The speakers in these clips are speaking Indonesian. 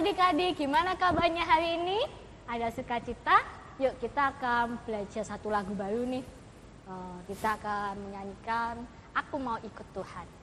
adik-adik, gimana kabarnya hari ini? Ada sukacita? Yuk kita akan belajar satu lagu baru nih. Uh, kita akan menyanyikan Aku Mau Ikut Tuhan.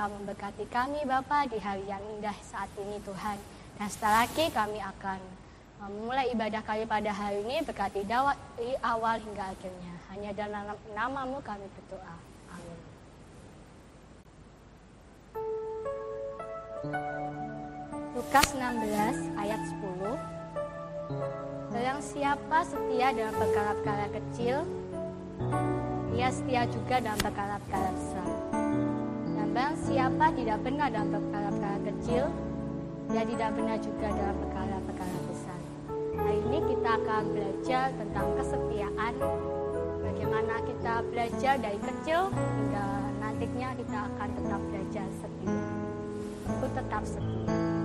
Telah memberkati kami Bapa di hari yang indah saat ini Tuhan. Dan setelah lagi kami akan memulai ibadah kami pada hari ini berkati dari awal hingga akhirnya. Hanya dalam namamu kami berdoa. Amin. Lukas 16 ayat 10 Barang siapa setia dalam perkara-perkara kecil, ia setia juga dalam perkara-perkara besar. Barang siapa tidak benar dalam perkara-perkara kecil, dia tidak benar juga dalam perkara-perkara besar. Hari ini kita akan belajar tentang kesetiaan. Bagaimana kita belajar dari kecil hingga nantinya kita akan tetap belajar setia. Aku tetap setia.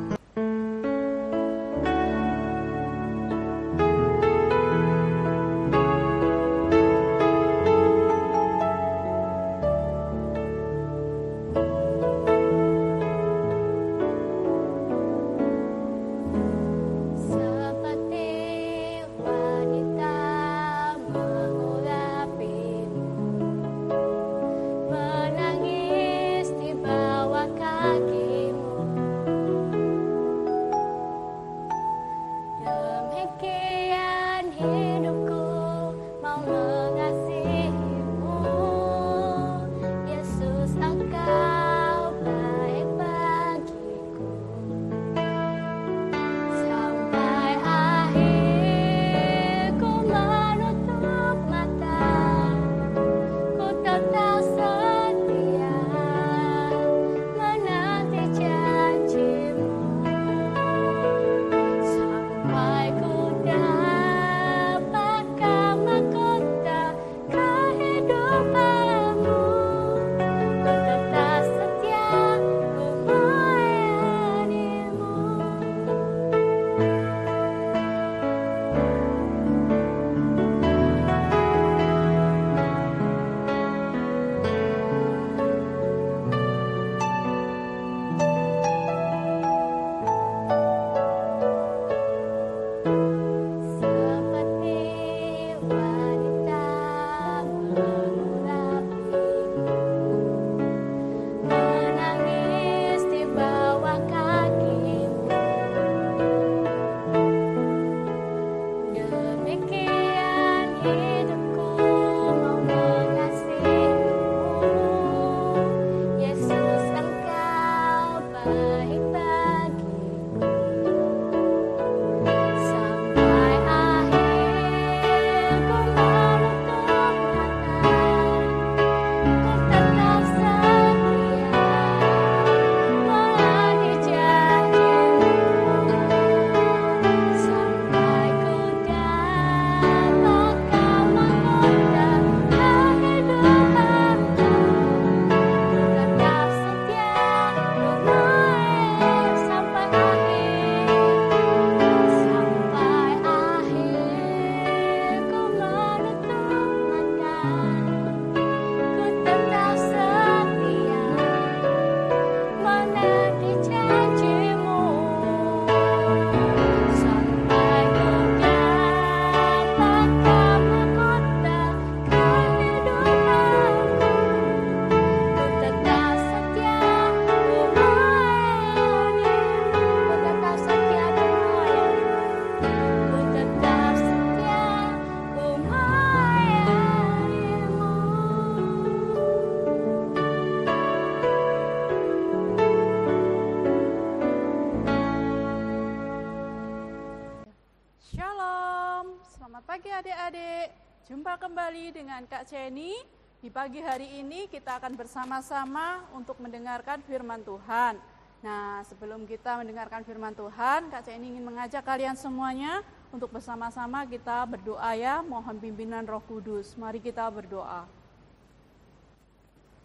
Kembali dengan Kak Ceni. Di pagi hari ini kita akan bersama-sama untuk mendengarkan firman Tuhan. Nah, sebelum kita mendengarkan firman Tuhan, Kak Ceni ingin mengajak kalian semuanya untuk bersama-sama kita berdoa ya, mohon pimpinan Roh Kudus. Mari kita berdoa.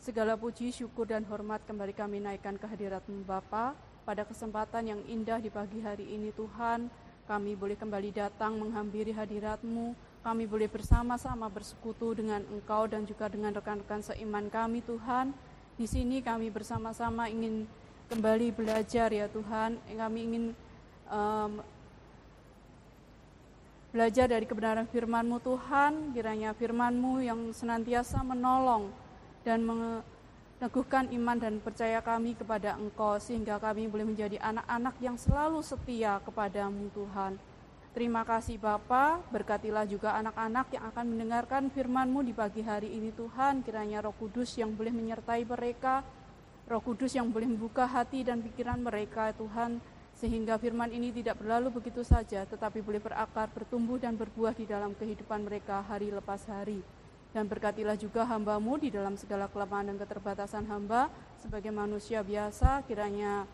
Segala puji, syukur, dan hormat kembali kami naikkan kehadiratmu Bapa. Pada kesempatan yang indah di pagi hari ini Tuhan, kami boleh kembali datang menghampiri hadiratmu, kami boleh bersama-sama bersekutu dengan Engkau dan juga dengan rekan-rekan seiman kami Tuhan. Di sini kami bersama-sama ingin kembali belajar ya Tuhan. Kami ingin um, belajar dari kebenaran firman-Mu Tuhan. Kiranya firman-Mu yang senantiasa menolong dan meneguhkan iman dan percaya kami kepada Engkau sehingga kami boleh menjadi anak-anak yang selalu setia kepadamu Tuhan. Terima kasih Bapa, berkatilah juga anak-anak yang akan mendengarkan firman-Mu di pagi hari ini Tuhan, kiranya roh kudus yang boleh menyertai mereka, roh kudus yang boleh membuka hati dan pikiran mereka Tuhan, sehingga firman ini tidak berlalu begitu saja, tetapi boleh berakar, bertumbuh dan berbuah di dalam kehidupan mereka hari lepas hari. Dan berkatilah juga hambamu di dalam segala kelemahan dan keterbatasan hamba, sebagai manusia biasa, kiranya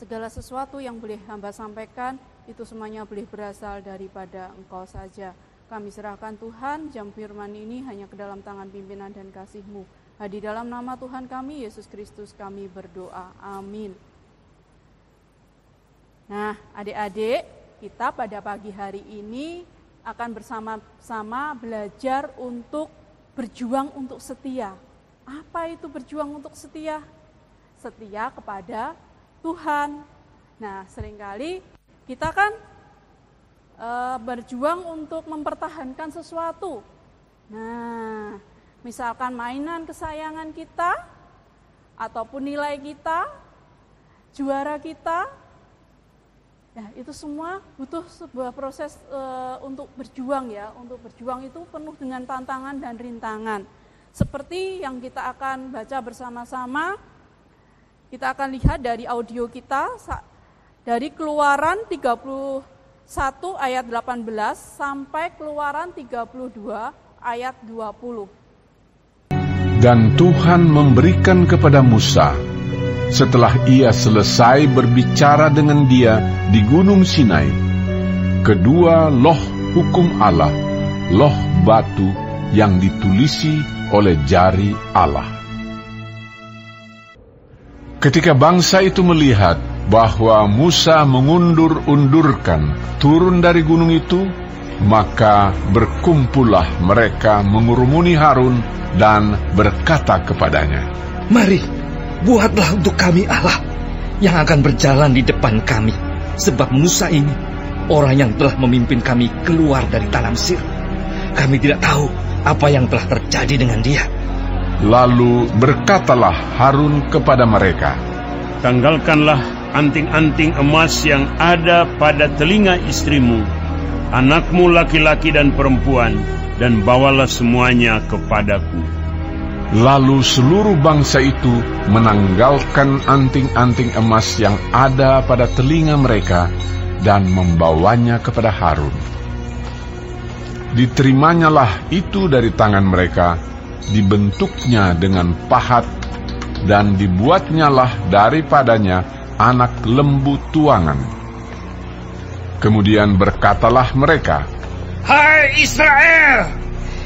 segala sesuatu yang boleh hamba sampaikan, itu semuanya boleh berasal daripada Engkau saja. Kami serahkan Tuhan, jam firman ini hanya ke dalam tangan pimpinan dan kasih-Mu. Di dalam nama Tuhan kami, Yesus Kristus kami berdoa. Amin. Nah, adik-adik, kita pada pagi hari ini akan bersama-sama belajar untuk berjuang untuk setia. Apa itu berjuang untuk setia? Setia kepada Tuhan. Nah, sering kali kita kan e, berjuang untuk mempertahankan sesuatu. Nah, misalkan mainan kesayangan kita, ataupun nilai kita, juara kita, ya itu semua butuh sebuah proses e, untuk berjuang ya. Untuk berjuang itu penuh dengan tantangan dan rintangan. Seperti yang kita akan baca bersama-sama, kita akan lihat dari audio kita dari Keluaran 31 ayat 18 sampai Keluaran 32 ayat 20. Dan Tuhan memberikan kepada Musa setelah ia selesai berbicara dengan dia di Gunung Sinai kedua loh hukum Allah, loh batu yang ditulisi oleh jari Allah. Ketika bangsa itu melihat bahwa Musa mengundur-undurkan turun dari gunung itu, maka berkumpullah mereka mengurumuni Harun dan berkata kepadanya, Mari, buatlah untuk kami Allah yang akan berjalan di depan kami, sebab Musa ini orang yang telah memimpin kami keluar dari tanah Mesir. Kami tidak tahu apa yang telah terjadi dengan dia. Lalu berkatalah Harun kepada mereka, Tanggalkanlah anting-anting emas yang ada pada telinga istrimu, anakmu laki-laki dan perempuan, dan bawalah semuanya kepadaku. Lalu seluruh bangsa itu menanggalkan anting-anting emas yang ada pada telinga mereka dan membawanya kepada Harun. Diterimanyalah itu dari tangan mereka, dibentuknya dengan pahat, dan dibuatnyalah daripadanya anak lembu tuangan. Kemudian berkatalah mereka, Hai Israel,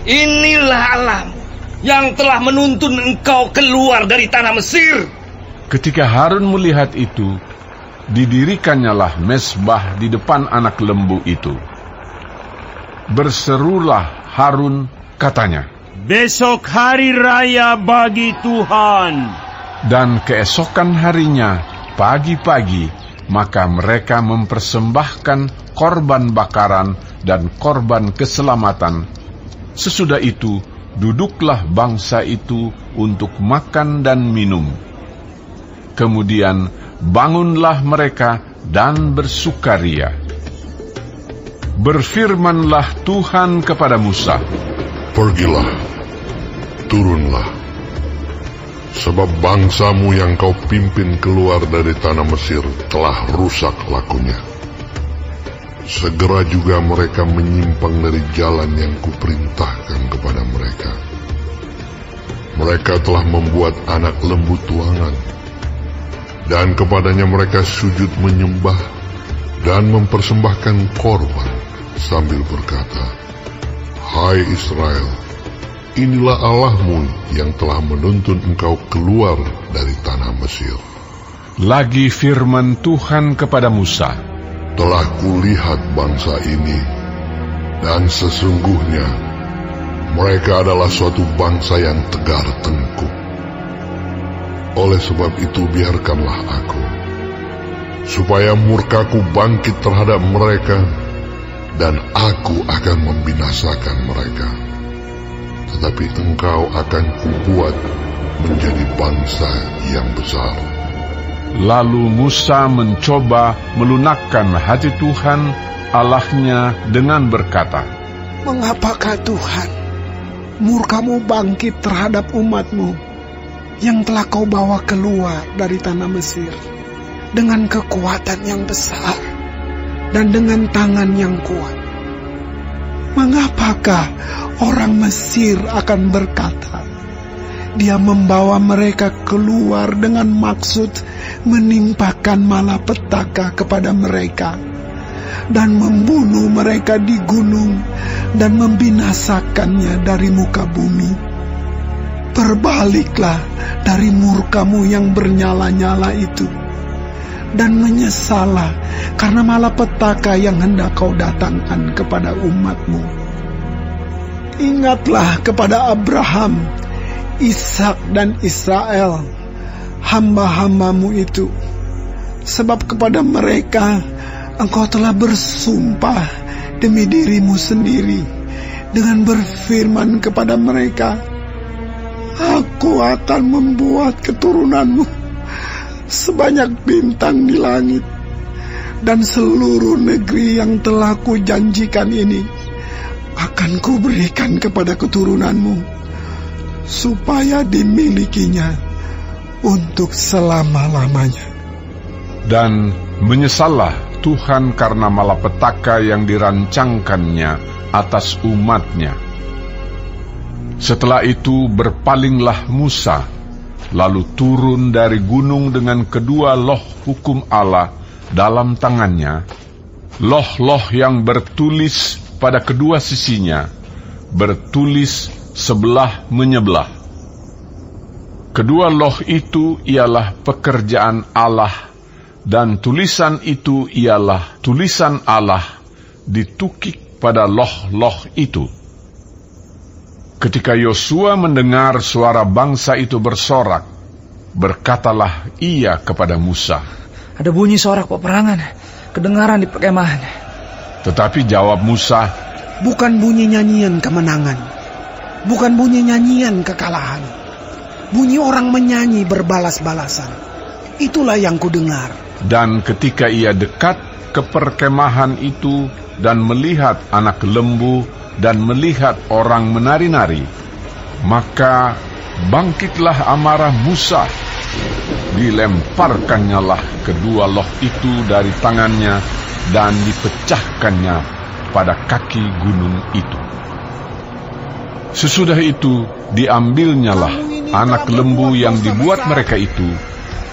inilah Allahmu yang telah menuntun engkau keluar dari tanah Mesir. Ketika Harun melihat itu, didirikannya mesbah di depan anak lembu itu. Berserulah Harun, katanya, Besok hari raya bagi Tuhan. dan keesokan harinya, pagi-pagi, maka mereka mempersembahkan korban bakaran dan korban keselamatan. Sesudah itu, duduklah bangsa itu untuk makan dan minum. Kemudian bangunlah mereka dan bersukaria. Berfirmanlah Tuhan kepada Musa, Pergilah, turunlah, sebab bangsamu yang kau pimpin keluar dari tanah Mesir telah rusak lakunya. Segera juga mereka menyimpang dari jalan yang kuperintahkan kepada mereka. Mereka telah membuat anak lembu tuangan, dan kepadanya mereka sujud menyembah dan mempersembahkan korban sambil berkata, Hai Israel, inilah Allahmu yang telah menuntun engkau keluar dari tanah Mesir. lagi firman Tuhan kepada Musa, Telah kulihat bangsa ini, dan sesungguhnya mereka adalah suatu bangsa yang tegar tengkuk. Oleh sebab itu biarkanlah aku, supaya murkaku bangkit terhadap mereka, dan aku akan membinasakan mereka. Tetapi engkau akan kubuat menjadi bangsa yang besar. Lalu Musa mencoba melunakkan hati Tuhan Allahnya dengan berkata, Mengapakah Tuhan murkamu bangkit terhadap umatmu yang telah kau bawa keluar dari tanah Mesir dengan kekuatan yang besar dan dengan tangan yang kuat? Mengapakah orang Mesir akan berkata, dia membawa mereka keluar dengan maksud menimpakan malapetaka kepada mereka dan membunuh mereka di gunung dan membinasakannya dari muka bumi. Berbaliklah dari murkamu yang bernyala-nyala itu dan menyesalah karena malapetaka yang hendak kau datangkan kepada umatmu. Ingatlah kepada Abraham, Ishak dan Israel, hamba-hambamu itu, sebab kepada mereka engkau telah bersumpah demi dirimu sendiri dengan berfirman kepada mereka, Aku akan membuat keturunanmu sebanyak bintang di langit dan seluruh negeri yang telah kujanjikan ini akan kuberikan kepada keturunanmu supaya dimilikinya untuk selama-lamanya. dan menyesallah Tuhan karena malapetaka yang dirancangkannya atas umatnya. Setelah itu berpalinglah Musa, lalu turun dari gunung dengan kedua loh hukum Allah dalam tangannya, loh-loh yang bertulis pada kedua sisinya, bertulis sebelah menyebelah. Kedua loh itu ialah pekerjaan Allah dan tulisan itu ialah tulisan Allah ditukik pada loh-loh itu. Ketika Yosua mendengar suara bangsa itu bersorak, berkatalah ia kepada Musa. Ada bunyi sorak peperangan, kedengaran di perkemahan. Tetapi jawab Musa, Bukan bunyi nyanyian kemenangan, bukan bunyi nyanyian kekalahan. Bunyi orang menyanyi berbalas-balasan. Itulah yang kudengar. dan ketika ia dekat ke perkemahan itu dan melihat anak lembu dan melihat orang menari-nari, maka bangkitlah amarah Musa. Dilemparkannya lah kedua loh itu dari tangannya dan dipecahkannya pada kaki gunung itu. Sesudah itu diambilnyalah anak lembu yang dibuat mereka itu,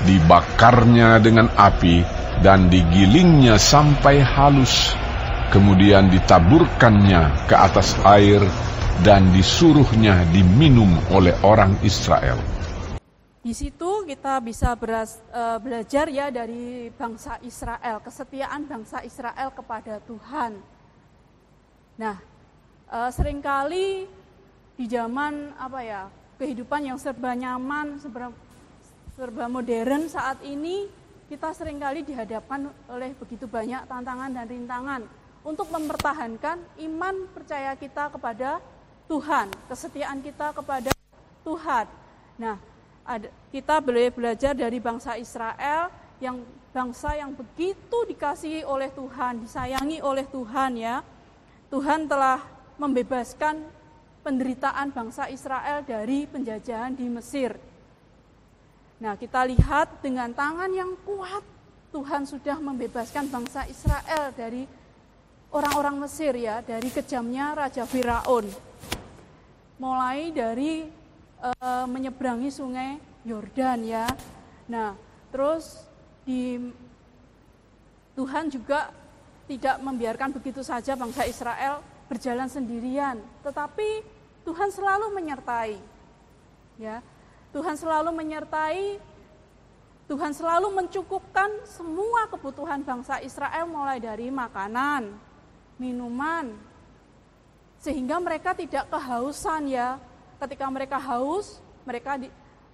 dibakarnya dengan api dan digilingnya sampai halus kemudian ditaburkannya ke atas air dan disuruhnya diminum oleh orang Israel. Di situ kita bisa uh, belajar ya dari bangsa Israel, kesetiaan bangsa Israel kepada Tuhan. Nah, uh, sering kali di zaman apa ya kehidupan yang serba nyaman, serba, serba modern saat ini kita sering kali dihadapkan oleh begitu banyak tantangan dan rintangan untuk mempertahankan iman percaya kita kepada Tuhan, kesetiaan kita kepada Tuhan. Nah, ada, kita boleh belajar dari bangsa Israel yang bangsa yang begitu dikasihi oleh Tuhan, disayangi oleh Tuhan ya. Tuhan telah membebaskan penderitaan bangsa Israel dari penjajahan di Mesir. Nah, kita lihat dengan tangan yang kuat Tuhan sudah membebaskan bangsa Israel dari orang-orang Mesir ya dari kejamnya Raja Firaun. Mulai dari e, menyeberangi sungai Yordan ya. Nah, terus di Tuhan juga tidak membiarkan begitu saja bangsa Israel berjalan sendirian, tetapi Tuhan selalu menyertai. Ya. Tuhan selalu menyertai Tuhan selalu mencukupkan semua kebutuhan bangsa Israel mulai dari makanan, minuman sehingga mereka tidak kehausan ya. Ketika mereka haus, mereka di,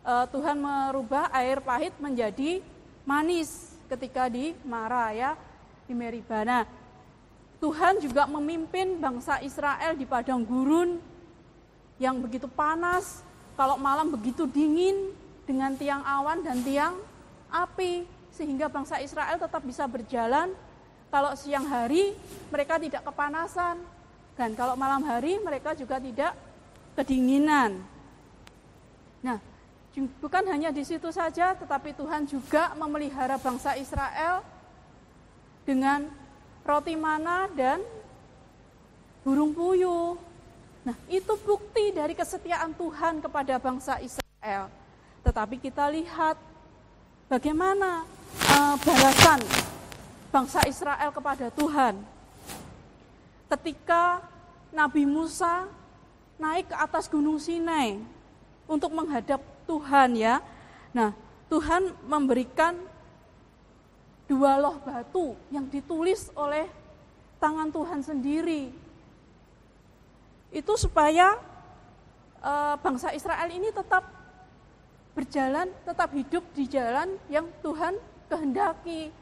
uh, Tuhan merubah air pahit menjadi manis ketika di Mara ya, di Meribana. Tuhan juga memimpin bangsa Israel di padang gurun yang begitu panas, kalau malam begitu dingin dengan tiang awan dan tiang api sehingga bangsa Israel tetap bisa berjalan kalau siang hari mereka tidak kepanasan dan kalau malam hari mereka juga tidak kedinginan. Nah, bukan hanya di situ saja, tetapi Tuhan juga memelihara bangsa Israel dengan roti mana dan burung puyuh. Nah, itu bukti dari kesetiaan Tuhan kepada bangsa Israel. Tetapi kita lihat bagaimana uh, balasan bangsa Israel kepada Tuhan. Ketika Nabi Musa naik ke atas gunung Sinai untuk menghadap Tuhan ya. Nah, Tuhan memberikan dua loh batu yang ditulis oleh tangan Tuhan sendiri. Itu supaya e, bangsa Israel ini tetap berjalan, tetap hidup di jalan yang Tuhan kehendaki.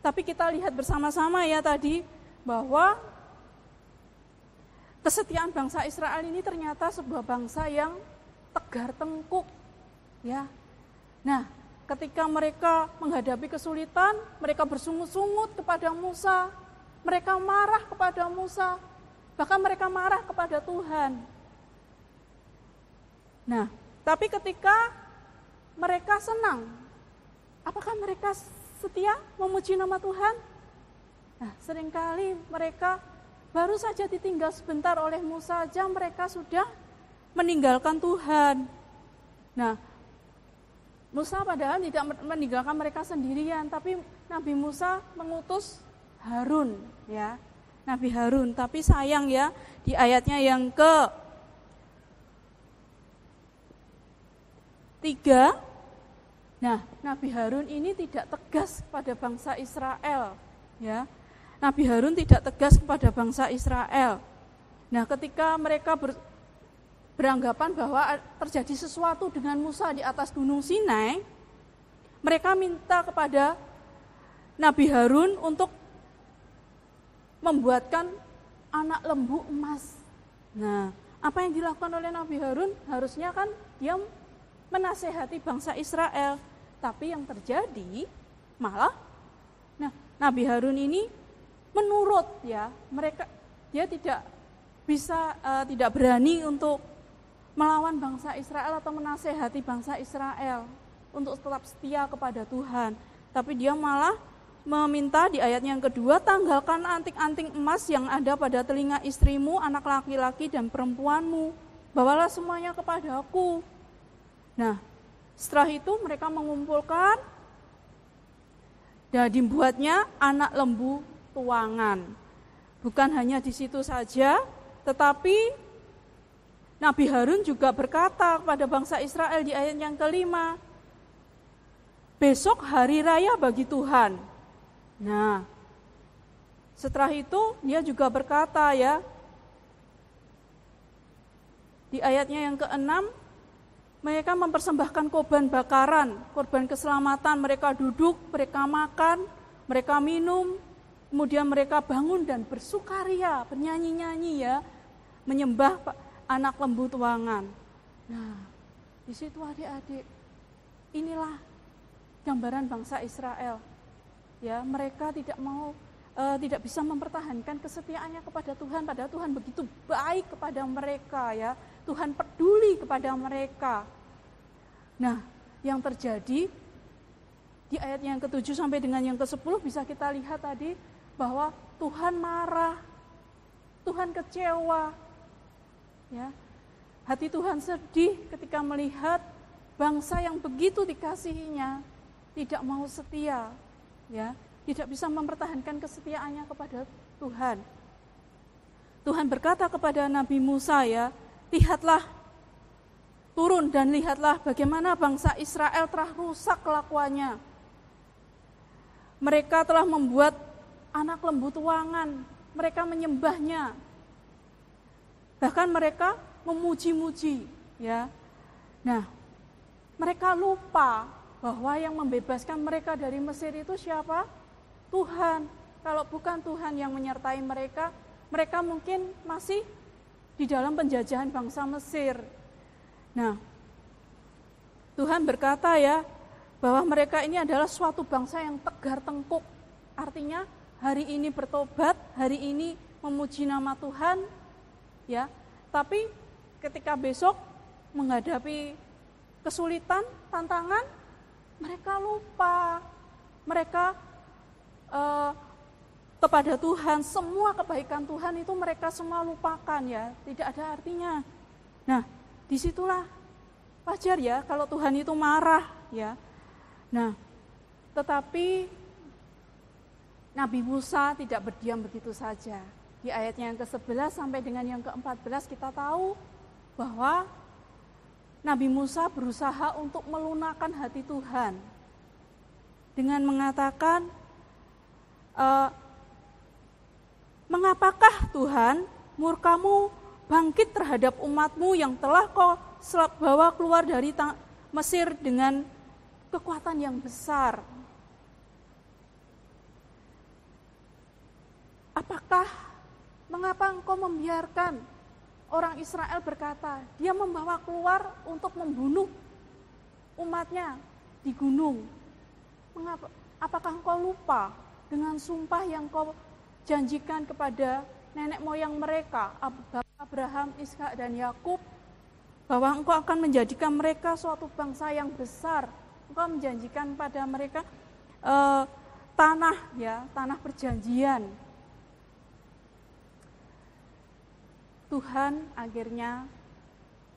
Tapi kita lihat bersama-sama ya tadi bahwa kesetiaan bangsa Israel ini ternyata sebuah bangsa yang tegar tengkuk. Ya. Nah, ketika mereka menghadapi kesulitan, mereka bersungut-sungut kepada Musa, mereka marah kepada Musa, bahkan mereka marah kepada Tuhan. Nah, tapi ketika mereka senang, apakah mereka setia memuji nama Tuhan? Nah, sering kali mereka baru saja ditinggal sebentar oleh Musa saja mereka sudah meninggalkan Tuhan. Nah, Musa padahal tidak meninggalkan mereka sendirian, tapi Nabi Musa mengutus Harun, ya. Nabi Harun, tapi sayang ya di ayatnya yang ke tiga Nah, Nabi Harun ini tidak tegas kepada bangsa Israel, ya. Nabi Harun tidak tegas kepada bangsa Israel. Nah, ketika mereka ber, beranggapan bahwa terjadi sesuatu dengan Musa di atas gunung Sinai, mereka minta kepada Nabi Harun untuk membuatkan anak lembu emas. Nah, apa yang dilakukan oleh Nabi Harun harusnya kan dia menasehati bangsa Israel. Tapi yang terjadi malah nah Nabi Harun ini menurut ya mereka dia tidak bisa uh, tidak berani untuk melawan bangsa Israel atau menasehati bangsa Israel untuk tetap setia kepada Tuhan. Tapi dia malah meminta di ayat yang kedua, tanggalkan anting-anting emas yang ada pada telinga istrimu, anak laki-laki dan perempuanmu. Bawalah semuanya kepadaku. Nah, setelah itu mereka mengumpulkan dan dibuatnya anak lembu tuangan. Bukan hanya di situ saja, tetapi Nabi Harun juga berkata kepada bangsa Israel di ayat yang kelima, besok hari raya bagi Tuhan. Nah, setelah itu dia juga berkata ya, di ayatnya yang keenam, mereka mempersembahkan korban bakaran, korban keselamatan, mereka duduk, mereka makan, mereka minum, kemudian mereka bangun dan bersukaria, bernyanyi-nyanyi ya, menyembah anak lembu tuangan. Nah, di situ adik-adik, inilah gambaran bangsa Israel. Ya, mereka tidak mau uh, tidak bisa mempertahankan kesetiaannya kepada Tuhan, padahal Tuhan begitu baik kepada mereka ya. Tuhan peduli kepada mereka. Nah, yang terjadi di ayat yang ke-7 sampai dengan yang ke-10 bisa kita lihat tadi bahwa Tuhan marah, Tuhan kecewa. Ya. Hati Tuhan sedih ketika melihat bangsa yang begitu dikasihinya tidak mau setia, ya, tidak bisa mempertahankan kesetiaannya kepada Tuhan. Tuhan berkata kepada Nabi Musa ya, lihatlah, turun dan lihatlah bagaimana bangsa Israel telah rusak kelakuannya. Mereka telah membuat anak lembu tuangan, mereka menyembahnya. Bahkan mereka memuji-muji, ya. Nah, mereka lupa bahwa yang membebaskan mereka dari Mesir itu siapa? Tuhan. Kalau bukan Tuhan yang menyertai mereka, mereka mungkin masih di dalam penjajahan bangsa Mesir. Nah, Tuhan berkata ya bahwa mereka ini adalah suatu bangsa yang tegar tengkuk. Artinya hari ini bertobat, hari ini memuji nama Tuhan, ya. Tapi ketika besok menghadapi kesulitan, tantangan, mereka lupa, mereka uh, kepada Tuhan, semua kebaikan Tuhan itu mereka semua lupakan ya, tidak ada artinya. Nah, di situlah wajar ya kalau Tuhan itu marah ya. Nah, tetapi Nabi Musa tidak berdiam begitu saja. Di ayatnya yang ke-11 sampai dengan yang ke-14 kita tahu bahwa Nabi Musa berusaha untuk melunakkan hati Tuhan dengan mengatakan, e, Mengapakah Tuhan murkamu bangkit terhadap umatmu yang telah kau bawa keluar dari Mesir dengan kekuatan yang besar? Apakah mengapa engkau membiarkan orang Israel berkata, dia membawa keluar untuk membunuh umatnya di gunung. Mengapa? Apakah engkau lupa dengan sumpah yang kau janjikan kepada nenek moyang mereka, Abraham, Ishak dan Yakub, bahwa engkau akan menjadikan mereka suatu bangsa yang besar. Engkau menjanjikan pada mereka uh, tanah ya, tanah perjanjian. Tuhan akhirnya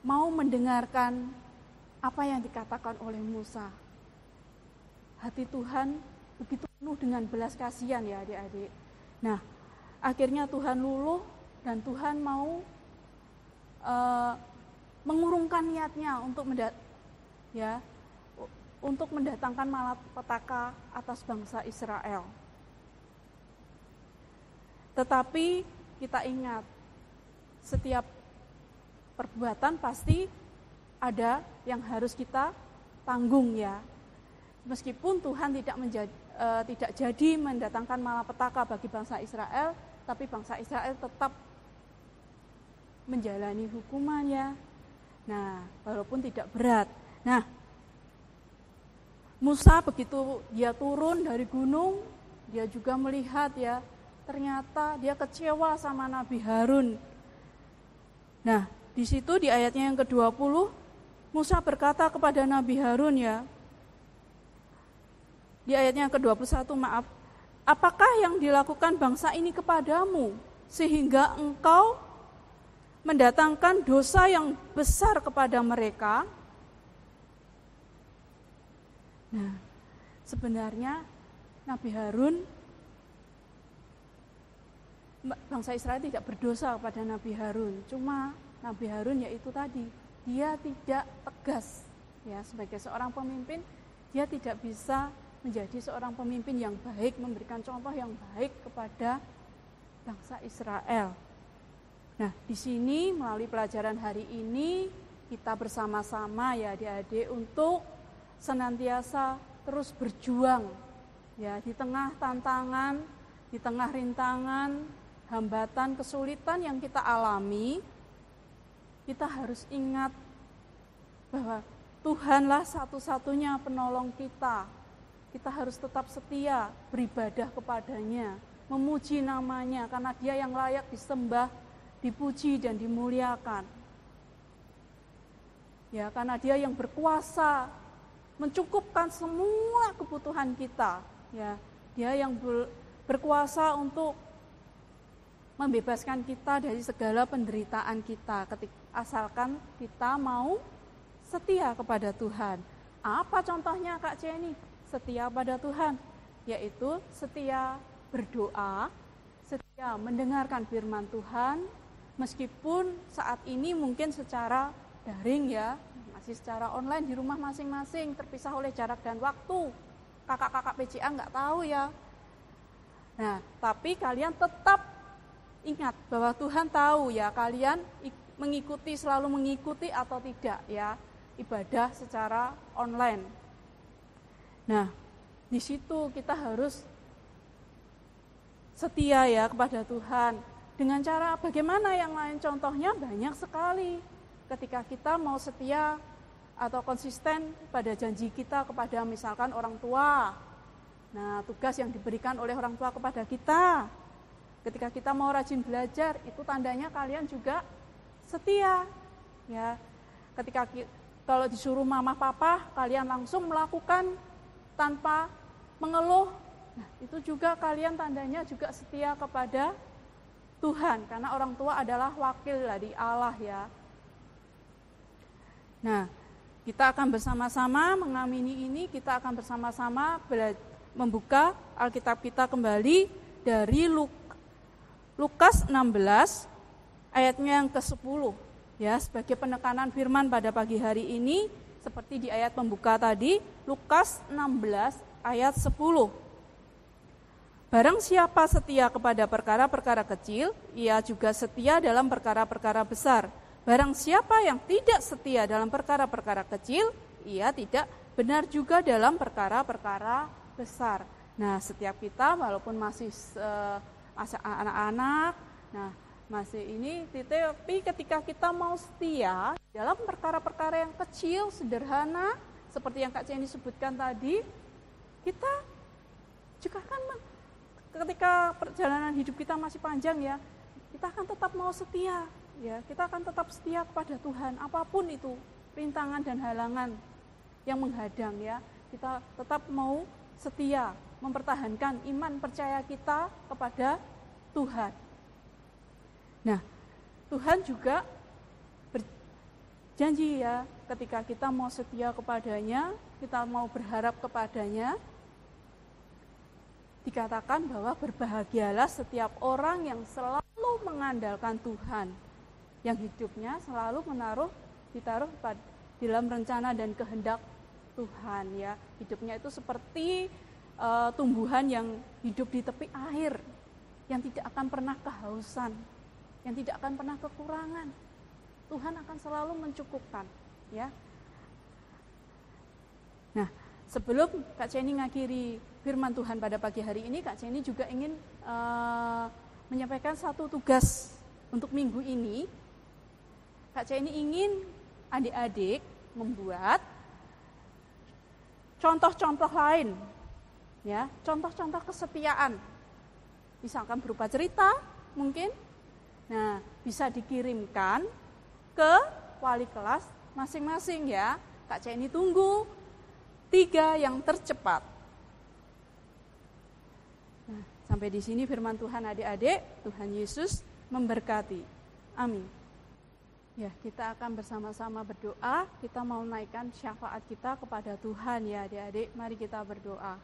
mau mendengarkan apa yang dikatakan oleh Musa. Hati Tuhan begitu penuh dengan belas kasihan ya adik-adik. Nah, akhirnya Tuhan luluh dan Tuhan mau uh, mengurungkan niatnya untuk mendat ya untuk mendatangkan malapetaka atas bangsa Israel. Tetapi kita ingat setiap perbuatan pasti ada yang harus kita tanggung ya. Meskipun Tuhan tidak menjadi e, tidak jadi mendatangkan malapetaka bagi bangsa Israel, tapi bangsa Israel tetap menjalani hukumannya. Nah, walaupun tidak berat. Nah, Musa begitu dia turun dari gunung, dia juga melihat ya, ternyata dia kecewa sama Nabi Harun. Nah, di situ di ayatnya yang ke-20 Musa berkata kepada Nabi Harun ya. Di ayatnya yang ke-21 maaf, apakah yang dilakukan bangsa ini kepadamu sehingga engkau mendatangkan dosa yang besar kepada mereka? Nah, sebenarnya Nabi Harun bangsa Israel tidak berdosa kepada Nabi Harun. Cuma Nabi Harun yaitu tadi, dia tidak tegas ya sebagai seorang pemimpin, dia tidak bisa menjadi seorang pemimpin yang baik, memberikan contoh yang baik kepada bangsa Israel. Nah, di sini melalui pelajaran hari ini kita bersama-sama ya adik-adik untuk senantiasa terus berjuang ya di tengah tantangan, di tengah rintangan, hambatan, kesulitan yang kita alami, kita harus ingat bahwa Tuhanlah satu-satunya penolong kita. Kita harus tetap setia beribadah kepadanya, memuji namanya karena dia yang layak disembah, dipuji dan dimuliakan. Ya, karena dia yang berkuasa mencukupkan semua kebutuhan kita, ya. Dia yang berkuasa untuk membebaskan kita dari segala penderitaan kita ketika asalkan kita mau setia kepada Tuhan. Apa contohnya Kak Jenny? Setia pada Tuhan, yaitu setia berdoa, setia mendengarkan firman Tuhan, meskipun saat ini mungkin secara daring ya, masih secara online di rumah masing-masing, terpisah oleh jarak dan waktu. Kakak-kakak PCA nggak tahu ya. Nah, tapi kalian tetap Ingat bahwa Tuhan tahu ya kalian mengikuti selalu mengikuti atau tidak ya ibadah secara online. Nah, di situ kita harus setia ya kepada Tuhan. Dengan cara bagaimana yang lain contohnya banyak sekali. Ketika kita mau setia atau konsisten pada janji kita kepada misalkan orang tua. Nah, tugas yang diberikan oleh orang tua kepada kita Ketika kita mau rajin belajar, itu tandanya kalian juga setia. Ya. Ketika kalau disuruh mama papa, kalian langsung melakukan tanpa mengeluh. Nah, itu juga kalian tandanya juga setia kepada Tuhan karena orang tua adalah wakil dari Allah ya. Nah, kita akan bersama-sama mengamini ini, kita akan bersama-sama membuka Alkitab kita kembali dari Lukas Lukas 16 ayatnya yang ke-10 ya sebagai penekanan firman pada pagi hari ini seperti di ayat pembuka tadi Lukas 16 ayat 10 Barang siapa setia kepada perkara-perkara kecil ia juga setia dalam perkara-perkara besar Barang siapa yang tidak setia dalam perkara-perkara kecil ia tidak benar juga dalam perkara-perkara besar Nah, setiap kita walaupun masih uh, anak-anak. Nah, masih ini tapi ketika kita mau setia dalam perkara-perkara yang kecil, sederhana, seperti yang Kak Ceni sebutkan tadi, kita juga kan ketika perjalanan hidup kita masih panjang ya, kita akan tetap mau setia, ya, kita akan tetap setia kepada Tuhan, apa pun itu rintangan dan halangan yang menghadang ya, kita tetap mau setia mempertahankan iman percaya kita kepada Tuhan. Nah, Tuhan juga berjanji ya ketika kita mau setia kepadanya, kita mau berharap kepadanya, dikatakan bahwa berbahagialah setiap orang yang selalu mengandalkan Tuhan, yang hidupnya selalu menaruh ditaruh pada dalam rencana dan kehendak Tuhan ya. Hidupnya itu seperti uh, tumbuhan yang hidup di tepi air, yang tidak akan pernah kehausan, yang tidak akan pernah kekurangan. Tuhan akan selalu mencukupkan, ya. Nah, sebelum Kak Ceni ngakhiri firman Tuhan pada pagi hari ini, Kak Ceni juga ingin uh, menyampaikan satu tugas untuk minggu ini. Kak Ceni ingin adik-adik membuat contoh-contoh lain ya contoh-contoh kesetiaan misalkan berupa cerita mungkin nah bisa dikirimkan ke wali kelas masing-masing ya. Kak Ceni tunggu tiga yang tercepat. Nah, sampai di sini firman Tuhan adik-adik, Tuhan Yesus memberkati. Amin. Ya, kita akan bersama-sama berdoa. Kita mau naikkan syafaat kita kepada Tuhan ya, adik-adik. Mari kita berdoa.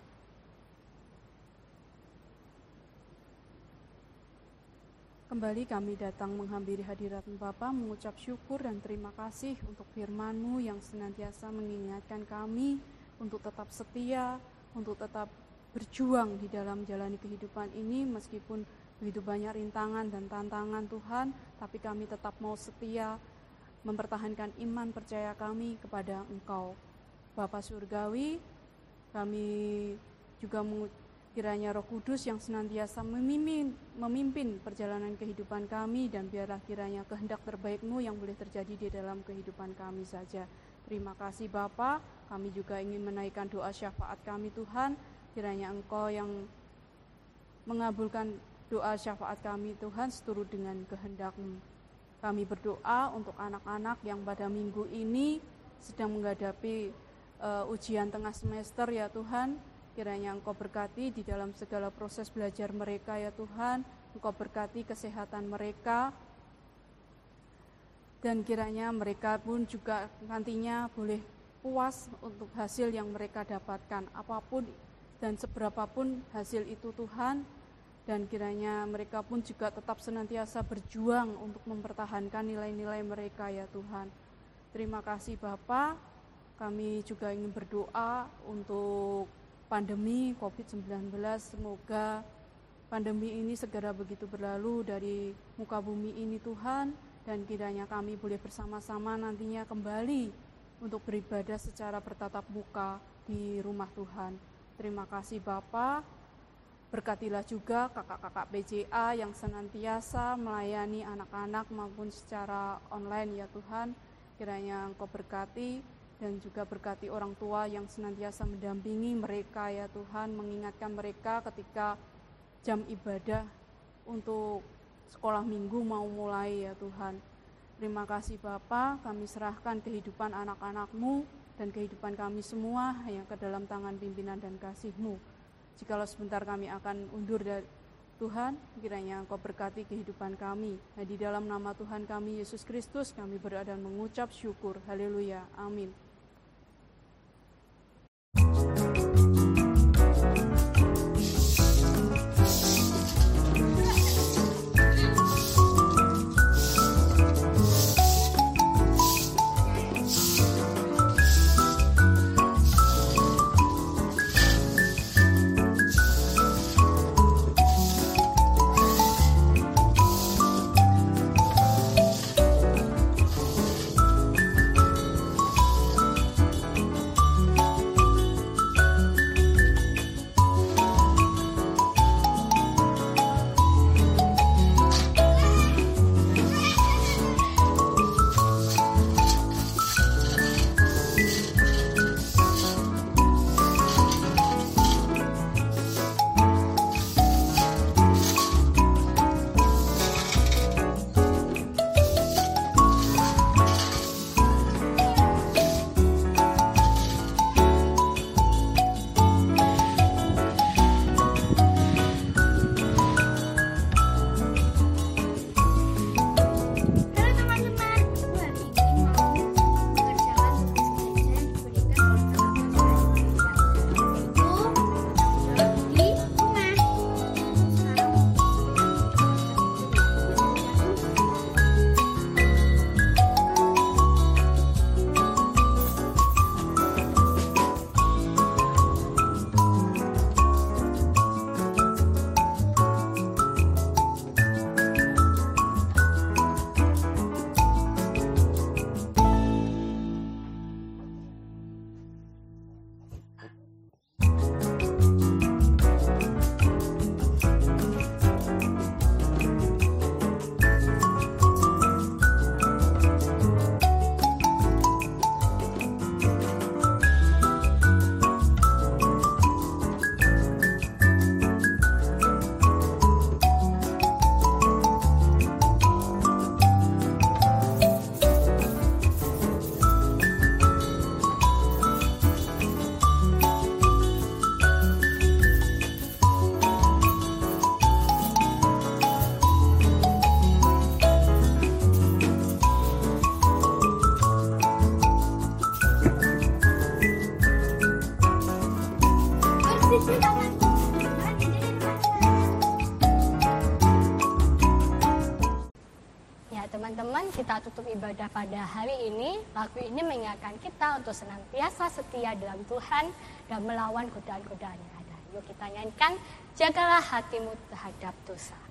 Kembali kami datang menghampiri hadirat Bapa, mengucap syukur dan terima kasih untuk firman-Mu yang senantiasa mengingatkan kami untuk tetap setia, untuk tetap berjuang di dalam jalani kehidupan ini meskipun begitu banyak rintangan dan tantangan Tuhan, tapi kami tetap mau setia mempertahankan iman percaya kami kepada Engkau. Bapa Surgawi, kami juga kiranya Roh Kudus yang senantiasa memimpin, memimpin perjalanan kehidupan kami dan biarlah kiranya kehendak terbaikmu yang boleh terjadi di dalam kehidupan kami saja. Terima kasih Bapa, kami juga ingin menaikkan doa syafaat kami Tuhan, kiranya Engkau yang mengabulkan doa syafaat kami Tuhan seturut dengan kehendak-Mu. Kami berdoa untuk anak-anak yang pada minggu ini sedang menghadapi uh, ujian tengah semester ya Tuhan. Kiranya Engkau berkati di dalam segala proses belajar mereka ya Tuhan. Engkau berkati kesehatan mereka. Dan kiranya mereka pun juga nantinya boleh puas untuk hasil yang mereka dapatkan. Apa pun dan seberapapun hasil itu Tuhan, dan kiranya mereka pun juga tetap senantiasa berjuang untuk mempertahankan nilai-nilai mereka ya Tuhan. Terima kasih Bapak. Kami juga ingin berdoa untuk pandemi COVID-19 semoga pandemi ini segera begitu berlalu dari muka bumi ini Tuhan dan kiranya kami boleh bersama-sama nantinya kembali untuk beribadah secara bertatap muka di rumah Tuhan. Terima kasih Bapak. Berkatilah juga kakak-kakak BJA yang senantiasa melayani anak-anak maupun secara online ya Tuhan. Kiranya Engkau berkati dan juga berkati orang tua yang senantiasa mendampingi mereka ya Tuhan, mengingatkan mereka ketika jam ibadah untuk sekolah minggu mau mulai ya Tuhan. Terima kasih Bapa, kami serahkan kehidupan anak-anakmu dan kehidupan kami semua yang ke dalam tangan pimpinan dan kasih-Mu. Jikalau sebentar kami akan undur dari Tuhan, kiranya Engkau berkati kehidupan kami. Nah, di dalam nama Tuhan kami, Yesus Kristus, kami berdoa dan mengucap syukur. Haleluya. Amin. Lagu ini mengingatkan kita untuk senantiasa setia dalam Tuhan dan melawan godaan-godaan yang ada. Yuk kita nyanyikan, jagalah hatimu terhadap dosa.